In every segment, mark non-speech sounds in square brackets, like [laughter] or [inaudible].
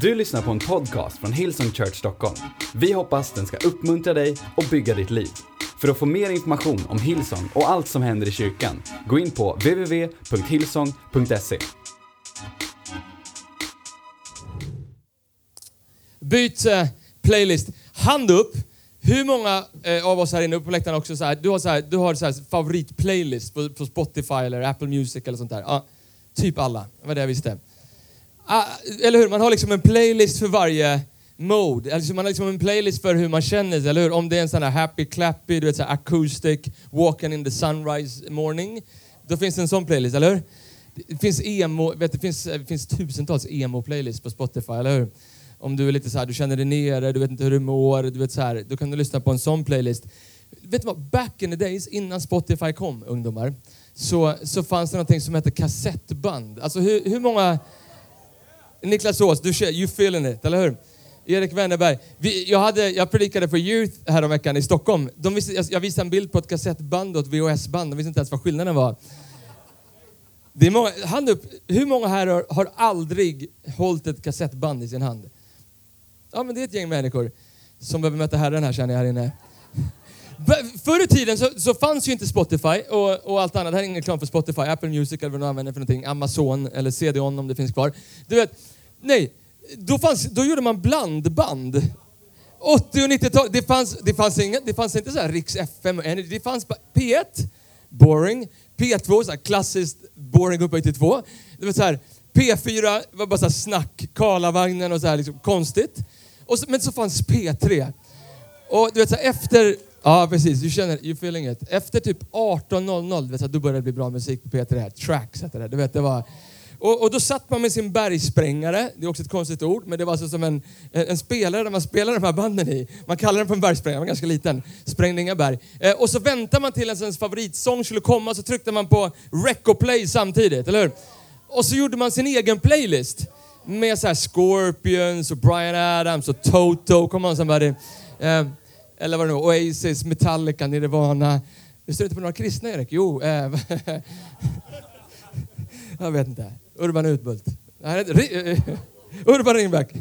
Du lyssnar på en podcast från Hillsong Church Stockholm. Vi hoppas den ska uppmuntra dig och bygga ditt liv. För att få mer information om Hillsong och allt som händer i kyrkan, gå in på www.hillsong.se. Byt eh, playlist. Hand upp. Hur många eh, av oss här inne på läktaren också så här, du har, så här, du har så här favoritplaylist på, på Spotify eller Apple Music eller sånt där? Ja, typ alla. Det var det jag visste. Ah, eller hur? Man har liksom en playlist för varje mode. Alltså man har liksom en playlist för hur man känner sig, eller hur? Om det är en sån här happy clappy, du vet såhär acoustic, walking in the sunrise morning. Då finns det en sån playlist, eller hur? Det finns emo, vet, det finns, det finns tusentals emo-playlists på Spotify, eller hur? Om du är lite så här, du känner dig nere, du vet inte hur du mår, du vet så här, då kan du lyssna på en sån playlist. Vet du vad? Back in the days, innan Spotify kom, ungdomar, så, så fanns det någonting som hette kassettband. Alltså hur, hur många... Niklas Ås, du kör, you feeling it, eller hur? Erik Wennerberg. Vi, jag, hade, jag predikade för Youth häromveckan i Stockholm. De visste, jag, jag visade en bild på ett kassettband och ett VHS-band. De visste inte ens vad skillnaden var. Det är många, hand upp, hur många här har, har aldrig hållit ett kassettband i sin hand? Ja, men det är ett gäng människor som behöver möta Herren här känner jag här inne. Förr i tiden så, så, fanns ju inte Spotify och, och allt annat. Det här är ingen reklam för Spotify, Apple Music eller vad du använder för någonting. Amazon eller CD-ON om det finns kvar. Du vet, nej, då, fanns, då gjorde man blandband. 80 och 90-tal, det fanns, det, fanns inga, det fanns inte så här Riks FM och Energy. Det fanns P1, boring. P2, så här klassiskt boring upphöjt till 2. Det var så här, P4 var bara så här snack, Karlavagnen och så här liksom konstigt. Och så, men så fanns P3. Och du vet så här, efter Ja, precis. Du känner, you feeling it. Efter typ 18.00, då började det bli bra musik på P3. Här. Tracks hette det. Du vet, det var... Och, och, då satt man med sin bergsprängare, det är också ett konstigt ord, men det var alltså som en, en spelare där man spelar de här banden i. Man kallar den för en bergsprängare, den var ganska liten. Sprängde inga berg. Eh, och så väntade man till att ens favoritsång skulle komma, så tryckte man på rec och play samtidigt, eller hur? Och så gjorde man sin egen playlist med så här Scorpions och Brian Adams och Toto, come on somebody. Eh, eller vad det nu Oasis, Metallica, Nirvana. Du står inte på några kristna, Erik? Jo. äh, [laughs] jag vet inte. Urban Utbult. Eh, [laughs] Urban Ringback.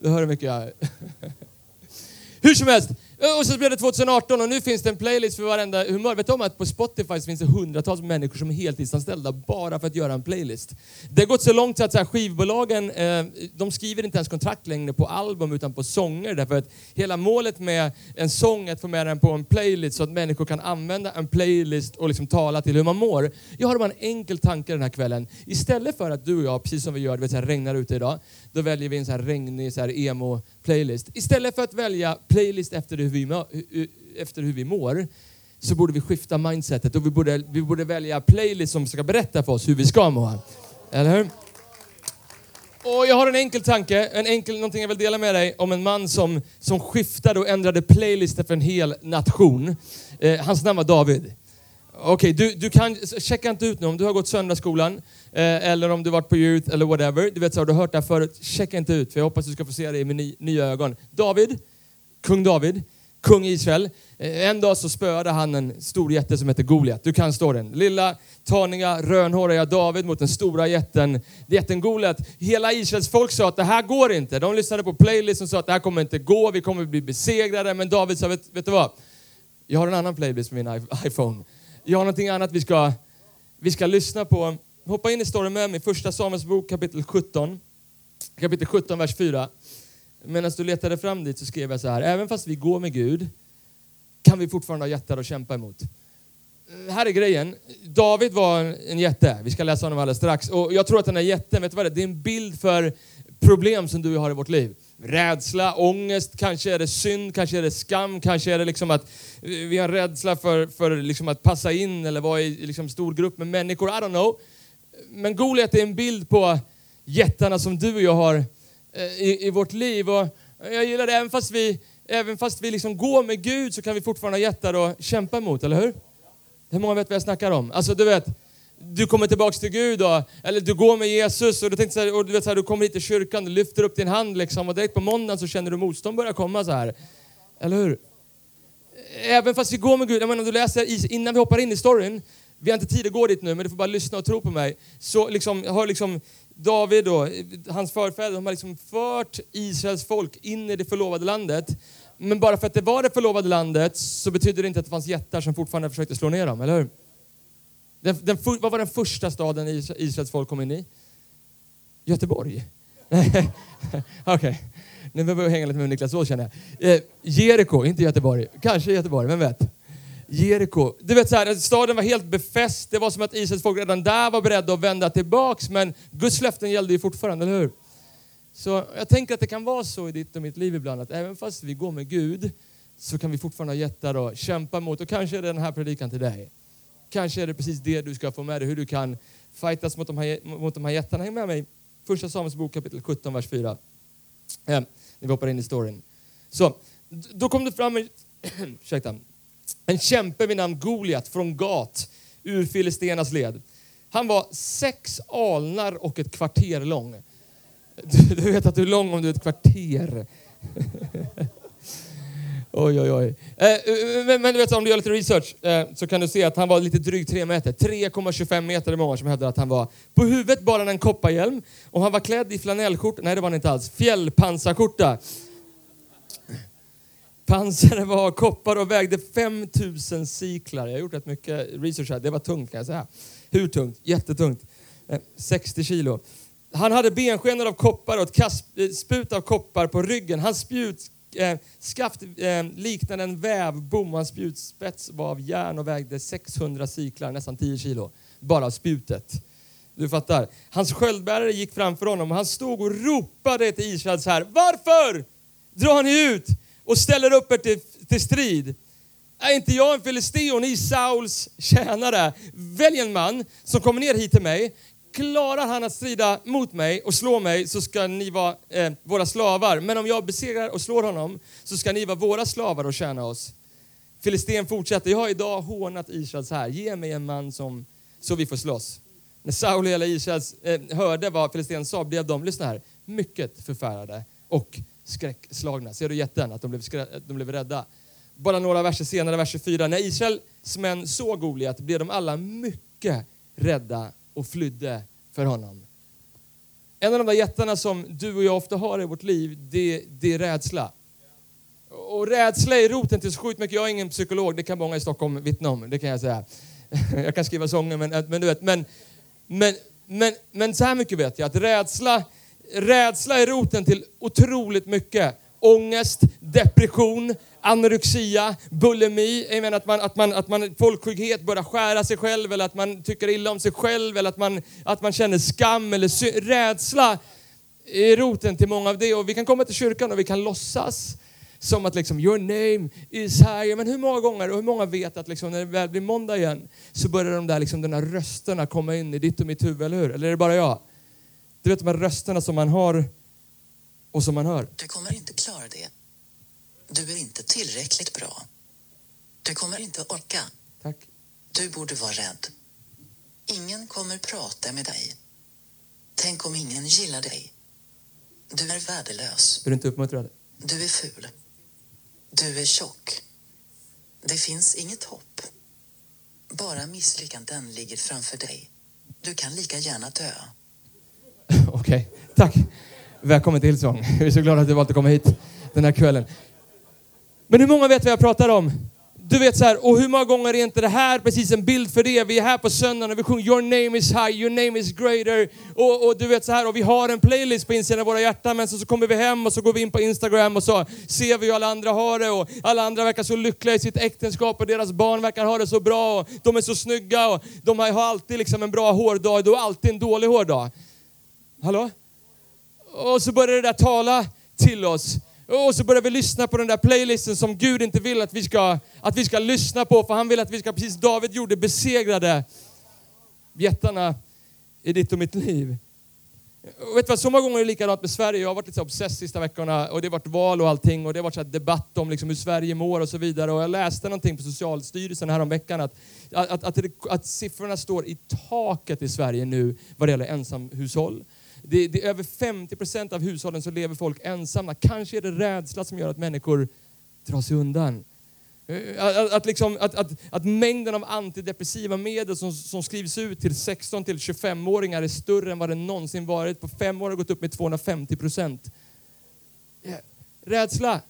Du hör hur mycket jag... [laughs] Hur som helst, Eh, och så blev det 2018 och nu finns det en playlist för varenda humör. Vet du om att på Spotify finns det hundratals människor som är heltidsanställda bara för att göra en playlist? Det har gått så långt så att så här, skivbolagen, eh, de skriver inte ens kontrakt längre på album utan på sånger därför att hela målet med en sång är att få med den på en playlist så att människor kan använda en playlist och liksom tala till hur man mår. Jag har bara en enkel tanke den här kvällen. Istället för att du och jag, precis som vi gör, det vet, säga regnar ute idag, då väljer vi en så här regnig så här emo-playlist. Istället för att välja playlist efter hur, vi mår, efter hur vi mår så borde vi skifta mindsetet och vi borde, vi borde välja playlist som ska berätta för oss hur vi ska må. Eller hur? Och jag har en enkel tanke, en enkel, någonting jag vill dela med dig om en man som, som skiftade och ändrade playlister för en hel nation. Eh, hans namn var David. Okej, okay, du, du kan, checka inte ut nu om du har gått söndagsskolan eh, eller om du varit på youth eller whatever. Du vet så har du hört det här förut. Checka inte ut för jag hoppas du ska få se det med ny, nya ögon. David, kung David, kung Israel. Eh, en dag så spöade han en stor jätte som heter Goliat. Du kan stå den. Lilla, taniga, rönhåriga David mot den stora jätten, jätten Goliat. Hela Israels folk sa att det här går inte. De lyssnade på playlist och sa att det här kommer inte gå, vi kommer bli besegrade. Men David sa, vet, vet du vad? Jag har en annan playlist på min iPhone. Jag har någonting annat vi ska, vi ska lyssna på. Hoppa in i storyn med mig, första Samuels bok kapitel 17. Kapitel 17, vers 4. Medan du letade fram dit så skrev jag så här. Även fast vi går med Gud kan vi fortfarande ha jättar att kämpa emot. Här är grejen. David var en jätte. Vi ska läsa honom alldeles strax. Och jag tror att den här jätten, vet du vad det är? Det är en bild för problem som du och jag har i vårt liv. Rädsla, ångest, kanske är det synd, kanske är det skam, kanske är det liksom att vi har rädsla för, för liksom att passa in eller vara i liksom stor grupp med människor. I don't know. Men Goliat är en bild på jättarna som du och jag har eh, i, i vårt liv. Och jag gillar det, även fast vi, även fast vi liksom går med Gud så kan vi fortfarande ha jättar att kämpa emot, eller hur? Hur många vet vad jag snackar om? Alltså du vet, du kommer tillbaks till Gud då, eller du går med Jesus och du, tänkte så här, och du, vet så här, du kommer hit till kyrkan, du lyfter upp din hand liksom och direkt på måndagen så känner du motstånd börja komma så här. Eller hur? Även fast vi går med Gud, jag menar du läser innan vi hoppar in i storyn, vi har inte tid att gå dit nu men du får bara lyssna och tro på mig. Så liksom, har liksom David då, hans förfäder, de har liksom fört Israels folk in i det förlovade landet. Men bara för att det var det förlovade landet så betyder det inte att det fanns jättar som fortfarande försökte slå ner dem, eller hur? Den, den, vad var den första staden Israels folk kom in i? Göteborg? [laughs] Okej, okay. nu behöver jag hänga lite med Niklas Ås känner jag. Eh, Jeriko, inte Göteborg. Kanske Göteborg, vem vet? Jeriko. Du vet så här, staden var helt befäst. Det var som att Israels folk redan där var beredda att vända tillbaks. Men Guds löften gällde ju fortfarande, eller hur? Så jag tänker att det kan vara så i ditt och mitt liv ibland att även fast vi går med Gud så kan vi fortfarande ha jättar och kämpa mot. Och kanske är det den här predikan till dig. Kanske är det precis det du ska få med dig, hur du kan fightas mot de här, mot de här jättarna. Häng med mig. Första Samuels bok kapitel 17, vers 4. Eh, vi hoppar in i storyn. Så, då kom det fram en, [clears throat] ursäkta, en kämpe vid namn Goliat från Gat ur Filistenas led. Han var sex alnar och ett kvarter lång. [laughs] Du, du vet att du är lång om du är ett kvarter. [laughs] Oj, oj, oj. Eh, eh, eh, men, men, du vet, om du gör lite research eh, så kan du se att han var lite drygt 3 meter. 3,25 meter är många som hävdar att han var. På huvudet bar han en kopparhjälm och han var klädd i flanellskjorta. Nej, det var han inte alls. Fjällpansarskjorta. Pansaret var koppar och vägde 5000 siklar. Jag har gjort rätt mycket research här. Det var tungt kan jag säga. Hur tungt? Jättetungt. Eh, 60 kilo. Han hade benskenor av koppar och ett kast, spjut av koppar på ryggen. Hans spjut eh, skaft eh, liknade en vävbom. Hans spjutspets var av järn och vägde 600 siklar, nästan 10 kilo, bara av spjutet. Du fattar. Hans sköldbärare gick framför honom och han stod och ropade till Israels här. Varför drar ni ut och ställer upp er till, till strid? Är inte jag en filisteon, ni Sauls tjänare? Välj en man som kommer ner hit till mig, klarar han att strida mot mig och slå mig så ska ni vara eh, våra slavar. Men om jag besegrar och slår honom så ska ni vara våra slavar och tjäna oss. Filisten fortsätter, jag har idag hånat Israel så här, ge mig en man som, så vi får slåss. När Saul och hela Israel eh, hörde vad filisten sa blev de, lyssna här, mycket förfärade och skräckslagna. Ser du jätten, att de blev, de blev rädda? Bara några verser senare, vers 24. När Israels män såg Goliat blev de alla mycket rädda och flydde för honom. En av de där jättarna som du och jag ofta har i vårt liv, det, det är rädsla. Och rädsla är roten till så sjukt mycket. Jag är ingen psykolog, det kan många i Stockholm vittna om, det kan jag säga. [laughs] Jag kan skriva sånger, men, men du vet, men, men, men, men så här mycket vet jag, att rädsla, rädsla är roten till otroligt mycket. Ångest, depression, anorexia, bulimi, jag att man, att man, att man folksjukhet börjar skära sig själv eller att man tycker illa om sig själv eller att man, att man känner skam eller rädsla är roten till många av det. Och vi kan komma till kyrkan och vi kan låtsas som att liksom, your name is higher. Men hur många gånger och hur många vet att liksom, när det väl blir måndag igen så börjar de där, liksom, de där rösterna komma in i ditt och mitt huvud, eller hur? Eller är det bara jag? Du vet de här rösterna som man har och som man hör. Du kommer inte klara det. Du är inte tillräckligt bra. Du kommer inte orka. Tack. Du borde vara rädd. Ingen kommer prata med dig. Tänk om ingen gillar dig. Du är värdelös. Är du inte uppmuntrad? Du är ful. Du är tjock. Det finns inget hopp. Bara misslyckanden ligger framför dig. Du kan lika gärna dö. [laughs] Okej, okay. tack. Välkommen till Hillsong. [laughs] Vi är så glada att du valt att komma hit den här kvällen. Men hur många vet vad jag pratar om? Du vet så här, och hur många gånger är inte det här precis en bild för det? Vi är här på söndagen och vi sjunger Your name is high, your name is greater. Och, och du vet så här, och vi har en playlist på insidan av våra hjärtan, men så, så kommer vi hem och så går vi in på Instagram och så ser vi hur alla andra har det och alla andra verkar så lyckliga i sitt äktenskap och deras barn verkar ha det så bra och de är så snygga och de har alltid liksom en bra hårdag, då alltid en dålig hårdag. Hallå? Och så börjar det där tala till oss. Och så börjar vi lyssna på den där playlisten som Gud inte vill att vi ska, att vi ska lyssna på. För han vill att vi ska, precis David gjorde, besegrade jättarna i ditt och mitt liv. Och vet du vad, så många gånger är det likadant med Sverige. Jag har varit lite obsess sista veckorna och det har varit val och allting och det har varit så debatt om liksom hur Sverige mår och så vidare. Och jag läste någonting på Socialstyrelsen häromveckan att, att, att, att, att siffrorna står i taket i Sverige nu vad det gäller ensamhushåll. Det, det är över 50 procent av hushållen så lever folk ensamma. Kanske är det rädsla som gör att människor drar sig undan. Eh, att, att, liksom, att, att, att mängden av antidepressiva medel som, som skrivs ut till 16-25-åringar är större än vad den någonsin varit. På fem år har det gått upp med 250 procent. Eh, rädsla.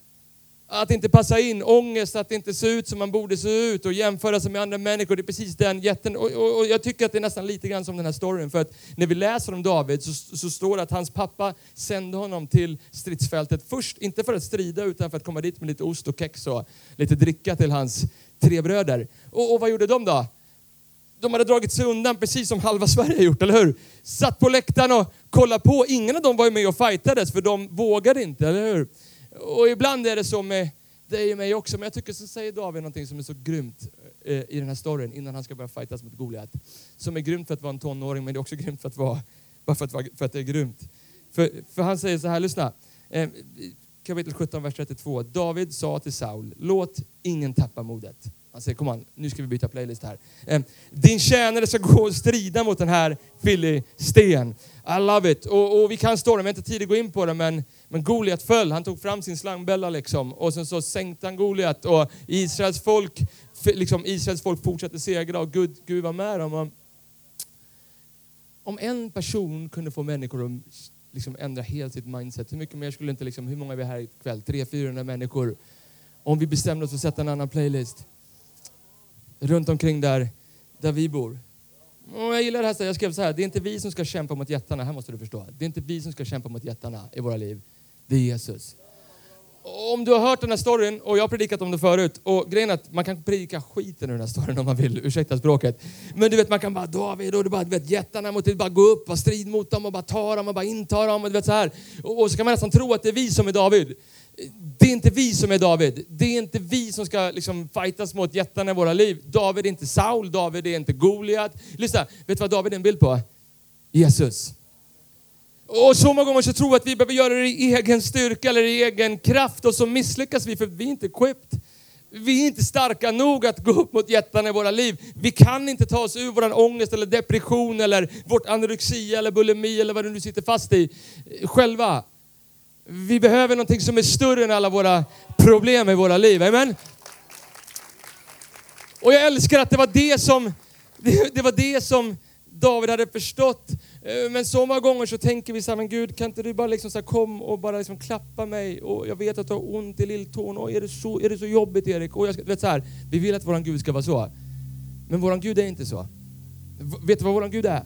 Att inte passa in, ångest att inte se ut som man borde se ut och jämföra sig med andra människor. Det är precis den jätten. Och, och, och jag tycker att det är nästan lite grann som den här storyn. För att när vi läser om David så, så står det att hans pappa sände honom till stridsfältet. Först inte för att strida utan för att komma dit med lite ost och kex och lite dricka till hans tre bröder. Och, och vad gjorde de då? De hade dragit sig undan precis som halva Sverige har gjort, eller hur? Satt på läktaren och kollade på. Ingen av dem var ju med och fightades för de vågade inte, eller hur? Och ibland är det så med dig och mig också. Men jag tycker så säger David någonting som är så grymt eh, i den här storyn innan han ska börja fightas mot Goliat. Som är grymt för att vara en tonåring men det är också grymt för att, vara, bara för att, vara, för att det är grymt. För, för han säger så här, lyssna. Eh, kapitel 17, vers 32. David sa till Saul, låt ingen tappa modet. Han säger, kom an, nu ska vi byta playlist här. Ehm, Din tjänare ska gå och strida mot den här filisten. I love it. Och, och vi kan storyn, vi har inte tid att gå in på det, men, men Goliat föll. Han tog fram sin slangbella liksom, och sen så sänkte han Goliat och Israels folk, liksom, Israels folk fortsatte segra och Gud, Gud var med dem. Och, om en person kunde få människor att liksom ändra helt sitt mindset, hur mycket mer skulle inte, liksom, hur många är vi här ikväll? 300-400 människor. Om vi bestämde oss för att sätta en annan playlist runt omkring där, där vi bor. Och jag gillar det här, jag skrev så här, det är inte vi som ska kämpa mot jättarna, här måste du förstå. Det är inte vi som ska kämpa mot jättarna i våra liv. Det är Jesus. Om du har hört den här storyn, och jag har predikat om det förut, och grejen är att man kan predika skiten ur den här storyn om man vill, ursäkta språket. Men du vet, man kan bara, David, och du bara, du vet, jättarna måste bara gå upp, och strid mot dem och bara ta dem och bara inta dem och du vet så här. Och, och så kan man nästan tro att det är vi som är David. Det är inte vi som är David. Det är inte vi som ska liksom fightas mot jättarna i våra liv. David är inte Saul, David är inte Goliat. Lyssna, vet du vad David är en bild på? Jesus. Och så många gånger så tror vi att vi behöver göra det i egen styrka eller i egen kraft och så misslyckas vi för vi är inte equipped. Vi är inte starka nog att gå upp mot jättarna i våra liv. Vi kan inte ta oss ur vår ångest eller depression eller vårt anorexia eller bulimi eller vad du nu sitter fast i själva. Vi behöver någonting som är större än alla våra problem i våra liv. Amen? Och jag älskar att det var det som, det, [laughs] det var det som David hade förstått. Eh, men så många gånger så tänker vi så här, men Gud kan inte du bara liksom så här, kom och bara liksom klappa mig och jag vet att du har ont i lilltån och är det så, är det så jobbigt Erik? Och jag ska, vet så här, vi vill att våran Gud ska vara så. Men våran Gud är inte så. V- Vet du vad våran Gud är?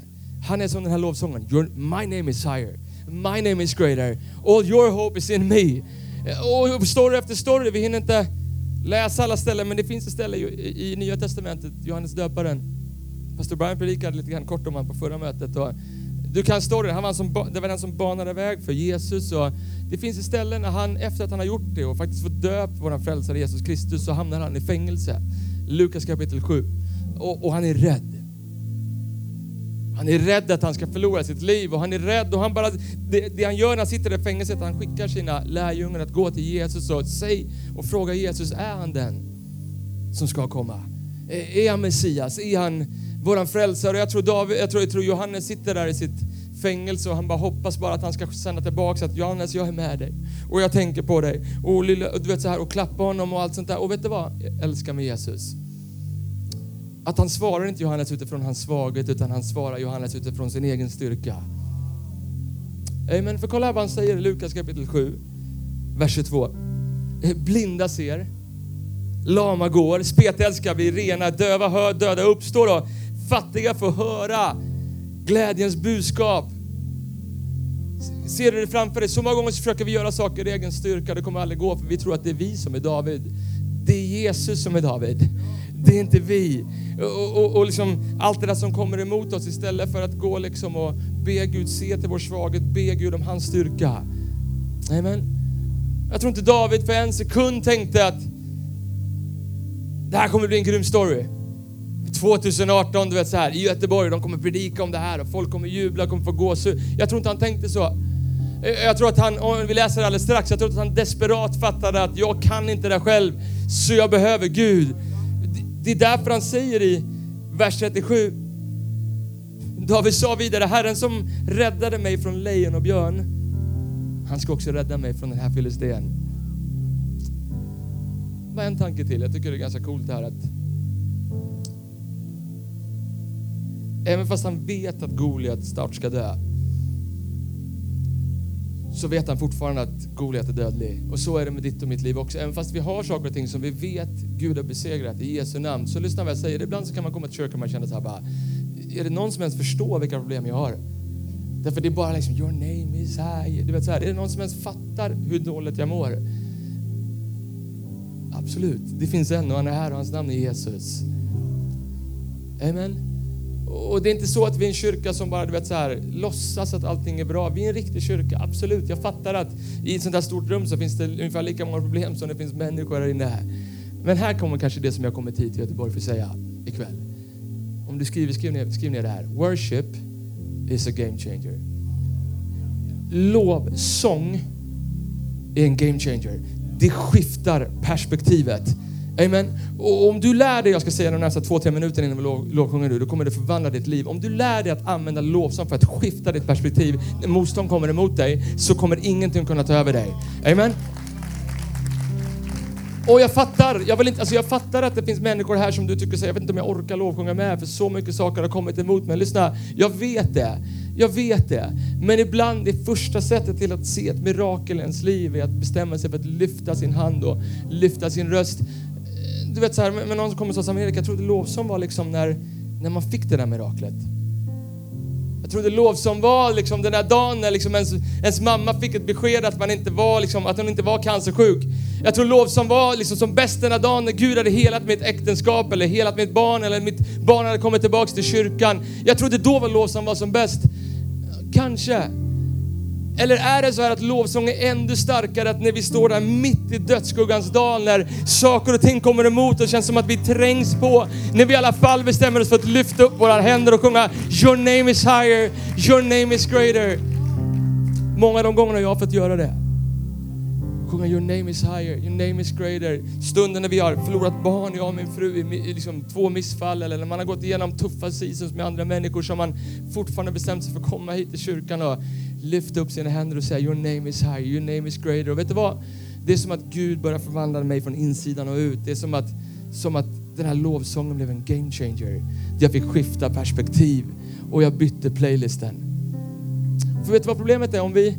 Han är som den här lovsången. Your, my name is higher. My name is greater. All your hope is in me. Och story efter story, vi hinner inte läsa alla ställen, men det finns ett ställe i, i Nya Testamentet, Johannes döparen. Pastor Brian predikade lite grann kort om honom på förra mötet. Och du kan storyn, han var som, det var den som banade väg för Jesus. Och det finns ett ställe när han, efter att han har gjort det och faktiskt fått döp vår frälsare Jesus Kristus, så hamnar han i fängelse. Lukas kapitel 7. Och, och han är rädd. Han är rädd att han ska förlora sitt liv och han är rädd och han bara, det, det han gör när han sitter i fängelset, han skickar sina lärjungar att gå till Jesus och säg och fråga Jesus, är han den som ska komma? Är, han Messias? Är han våran frälsare? Jag tror, David, jag, tror, jag tror Johannes sitter där i sitt fängelse och han bara hoppas bara att han ska sända tillbaka att Johannes, jag är med dig och jag tänker på dig och, lilla, du vet så här och klappa honom och allt sånt där. Och vet du vad? Jag älskar med Jesus att han svarar inte Johannes utifrån hans svaghet utan han svarar Johannes utifrån sin egen styrka. Amen. För kolla här vad han säger i Lukas kapitel 7, vers 22. Eh, blinda ser, lama går, spetälska blir rena, döva hör, döda uppstår och fattiga får höra glädjens budskap. Ser du det framför dig? Så många gånger så försöker vi göra saker i egen styrka, det kommer aldrig gå för vi tror att det är vi som är David. Det är Jesus som är David. Det är inte vi. Och, och, och liksom allt det där som kommer emot oss istället för att gå liksom och be Gud se till vår svaghet, be Gud om hans styrka. Amen. Jag tror inte David för en sekund tänkte att det här kommer bli en grym story. 2018, du vet så här, i Göteborg, de kommer predika om det här och folk kommer jubla, kommer få gåshud. Jag tror inte han tänkte så. Jag tror att han, och vi läser det alldeles strax, jag tror att han desperat fattade att jag kan inte det själv, så jag behöver Gud. Det- är därför han säger i vers 37, David sa vidare, Herren som räddade mig från lejon och björn, han ska också rädda mig från den här filisten. bara en tanke till. Jag tycker det är ganska coolt det här att Även fast han vet att Goliat snart ska dö så vet han fortfarande att Goliat är dödlig. Och så är det med ditt och mitt liv också. Även fast vi har saker och ting som vi vet Gud har besegrat i Jesu namn. Så lyssna vad jag säger. Ibland så kan man komma till kyrkan och man känner så här bara, är det någon som ens förstår vilka problem jag har? Därför det är bara liksom, your name is high. Du vet så här, är det någon som ens fattar hur dåligt jag mår? Absolut, det finns en och han är här och hans namn är Jesus. Amen. Och det är inte så att vi är en kyrka som bara du vet, så här, låtsas att allting är bra. Vi är en riktig kyrka, absolut. Jag fattar att i ett sånt här stort rum så finns det ungefär lika många problem som det finns människor här inne. Men här kommer kanske det som jag kommit hit till Göteborg för att säga ikväll. Om du skriver, skriv ner, skriv ner det här. Worship is a game changer. Lovsång är en game changer. Det skiftar perspektivet. Amen. Och om du lär dig, jag ska säga de närmsta två, tre minuterna innan vi lov, lovsjunger nu, då kommer det förvandla ditt liv. Om du lär dig att använda lovsång för att skifta ditt perspektiv, när motstånd kommer emot dig, så kommer ingenting kunna ta över dig. Amen. Och jag fattar, jag, vill inte, alltså jag fattar att det finns människor här som du tycker säger, jag vet inte om jag orkar lovsjunga med för så mycket saker har kommit emot mig. Lyssna, jag vet det. Jag vet det. Men ibland det första sättet till att se ett mirakel i ens liv är att bestämma sig för att lyfta sin hand och lyfta sin röst. Du vet så här, men någon som kommer och sa Erik, jag trodde lovsång var liksom när, när man fick det där miraklet. Jag trodde lovsång var liksom den där dagen när liksom ens, ens mamma fick ett besked att, man inte var, liksom, att hon inte var cancersjuk. Jag tror lovsång var liksom som bäst den där dagen när Gud hade helat mitt äktenskap eller helat mitt barn eller mitt barn hade kommit tillbaks till kyrkan. Jag trodde då var lovsång var som bäst. Kanske. Eller är det så här att lovsång är ännu starkare, att när vi står där mitt i dödsskuggans dal, när saker och ting kommer emot och det känns som att vi trängs på, när vi i alla fall bestämmer oss för att lyfta upp våra händer och sjunga Your name is higher, your name is greater. Många av de gångerna jag har fått göra det. Sjunga Your name is higher, your name is greater. Stunden när vi har förlorat barn, jag och min fru, i liksom två missfall eller när man har gått igenom tuffa seasons med andra människor som man fortfarande bestämt sig för att komma hit till kyrkan och lyfta upp sina händer och säga Your name is higher, your name is greater. Och vet du vad? Det är som att Gud börjar förvandla mig från insidan och ut. Det är som att, som att den här lovsången blev en game changer. Jag fick skifta perspektiv och jag bytte playlisten. För vet du vad problemet är? Om vi,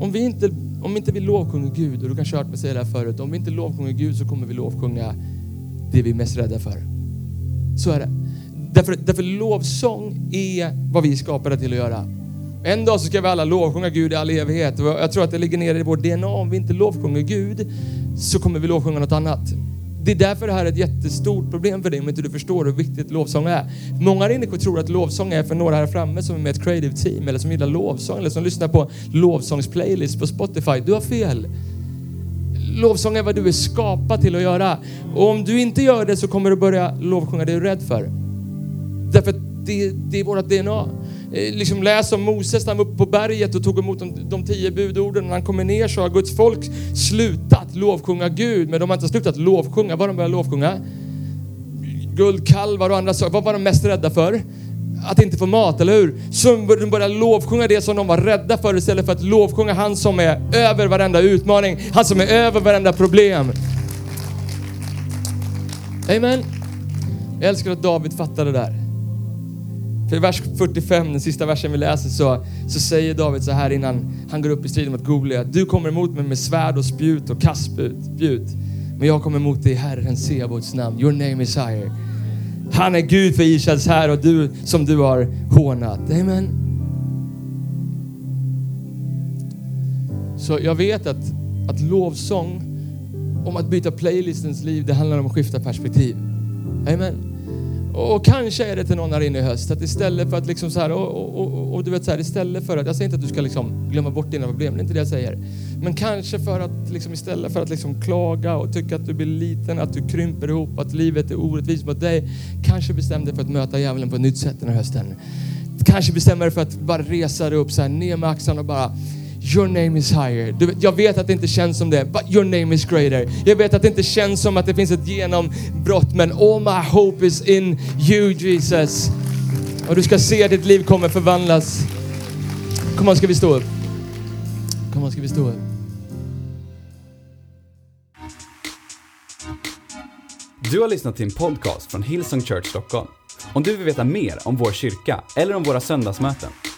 om vi inte om inte vi lovsjunger Gud, och du kanske har hört mig säga det här förut, om vi inte lovsjunger Gud så kommer vi lovsjunga det vi är mest rädda för. Så är det. Därför, därför lovsång är vad vi är skapade till att göra. En dag så ska vi alla lovsjunga Gud i all evighet. Jag tror att det ligger nere i vårt DNA. Om vi inte lovsjunger Gud så kommer vi lovsjunga något annat. Det är därför det här är ett jättestort problem för dig om inte du förstår hur viktigt lovsång är. Många människor tror att lovsång är för några här framme som är med ett creative team eller som gillar lovsång eller som lyssnar på lovsångsplaylist på Spotify. Du har fel. Lovsång är vad du är skapad till att göra. Och om du inte gör det så kommer du börja lovsjunga det du är rädd för. Därför att det, det är vårt DNA. Eh, liksom läs om Moses när han var uppe på berget och tog emot de, de tio budorden. När han kommer ner så har Guds folk slutat lovsjunga Gud. Men de har inte slutat lovsjunga. Vad de börjat lovsjunga? Guldkalvar och andra saker. Vad var de mest rädda för? Att inte få mat, eller hur? Så de började lovsjunga det som de var rädda för istället för att lovsjunga han som är över varenda utmaning. Han som är över varenda problem. Amen. Jag älskar att David fattade det där. För i vers 45, den sista versen vi läser, så, så säger David så här innan han går upp i striden mot Goliat. Du kommer emot mig med svärd och spjut och kastspjut. Men jag kommer emot dig i Herren Sebaots namn. Your name is higher. Han är Gud för Israels här och du som du har hånat. Amen. Så jag vet att, att lovsång om att byta playlistens liv, det handlar om att skifta perspektiv. Amen. Och kanske är det till någon här inne i höst att istället för att liksom så här, och, och, och, och, du vet så här, istället för att, jag säger inte att du ska liksom glömma bort dina problem, det är inte det jag säger. Men kanske för att liksom istället för att liksom klaga och tycka att du blir liten, att du krymper ihop, att livet är orättvist mot dig. Kanske bestäm dig för att möta djävulen på ett nytt sätt den här hösten. Kanske bestämmer dig för att bara resa dig upp så här, ner med axlarna och bara Your name is higher. Du, jag vet att det inte känns som det, but your name is greater. Jag vet att det inte känns som att det finns ett genombrott, men all my hope is in you Jesus. Och du ska se att ditt liv kommer förvandlas. Kom on, ska vi stå upp? Kom on, ska vi stå upp? Du har lyssnat till en podcast från Hillsong Church Stockholm. Om du vill veta mer om vår kyrka eller om våra söndagsmöten,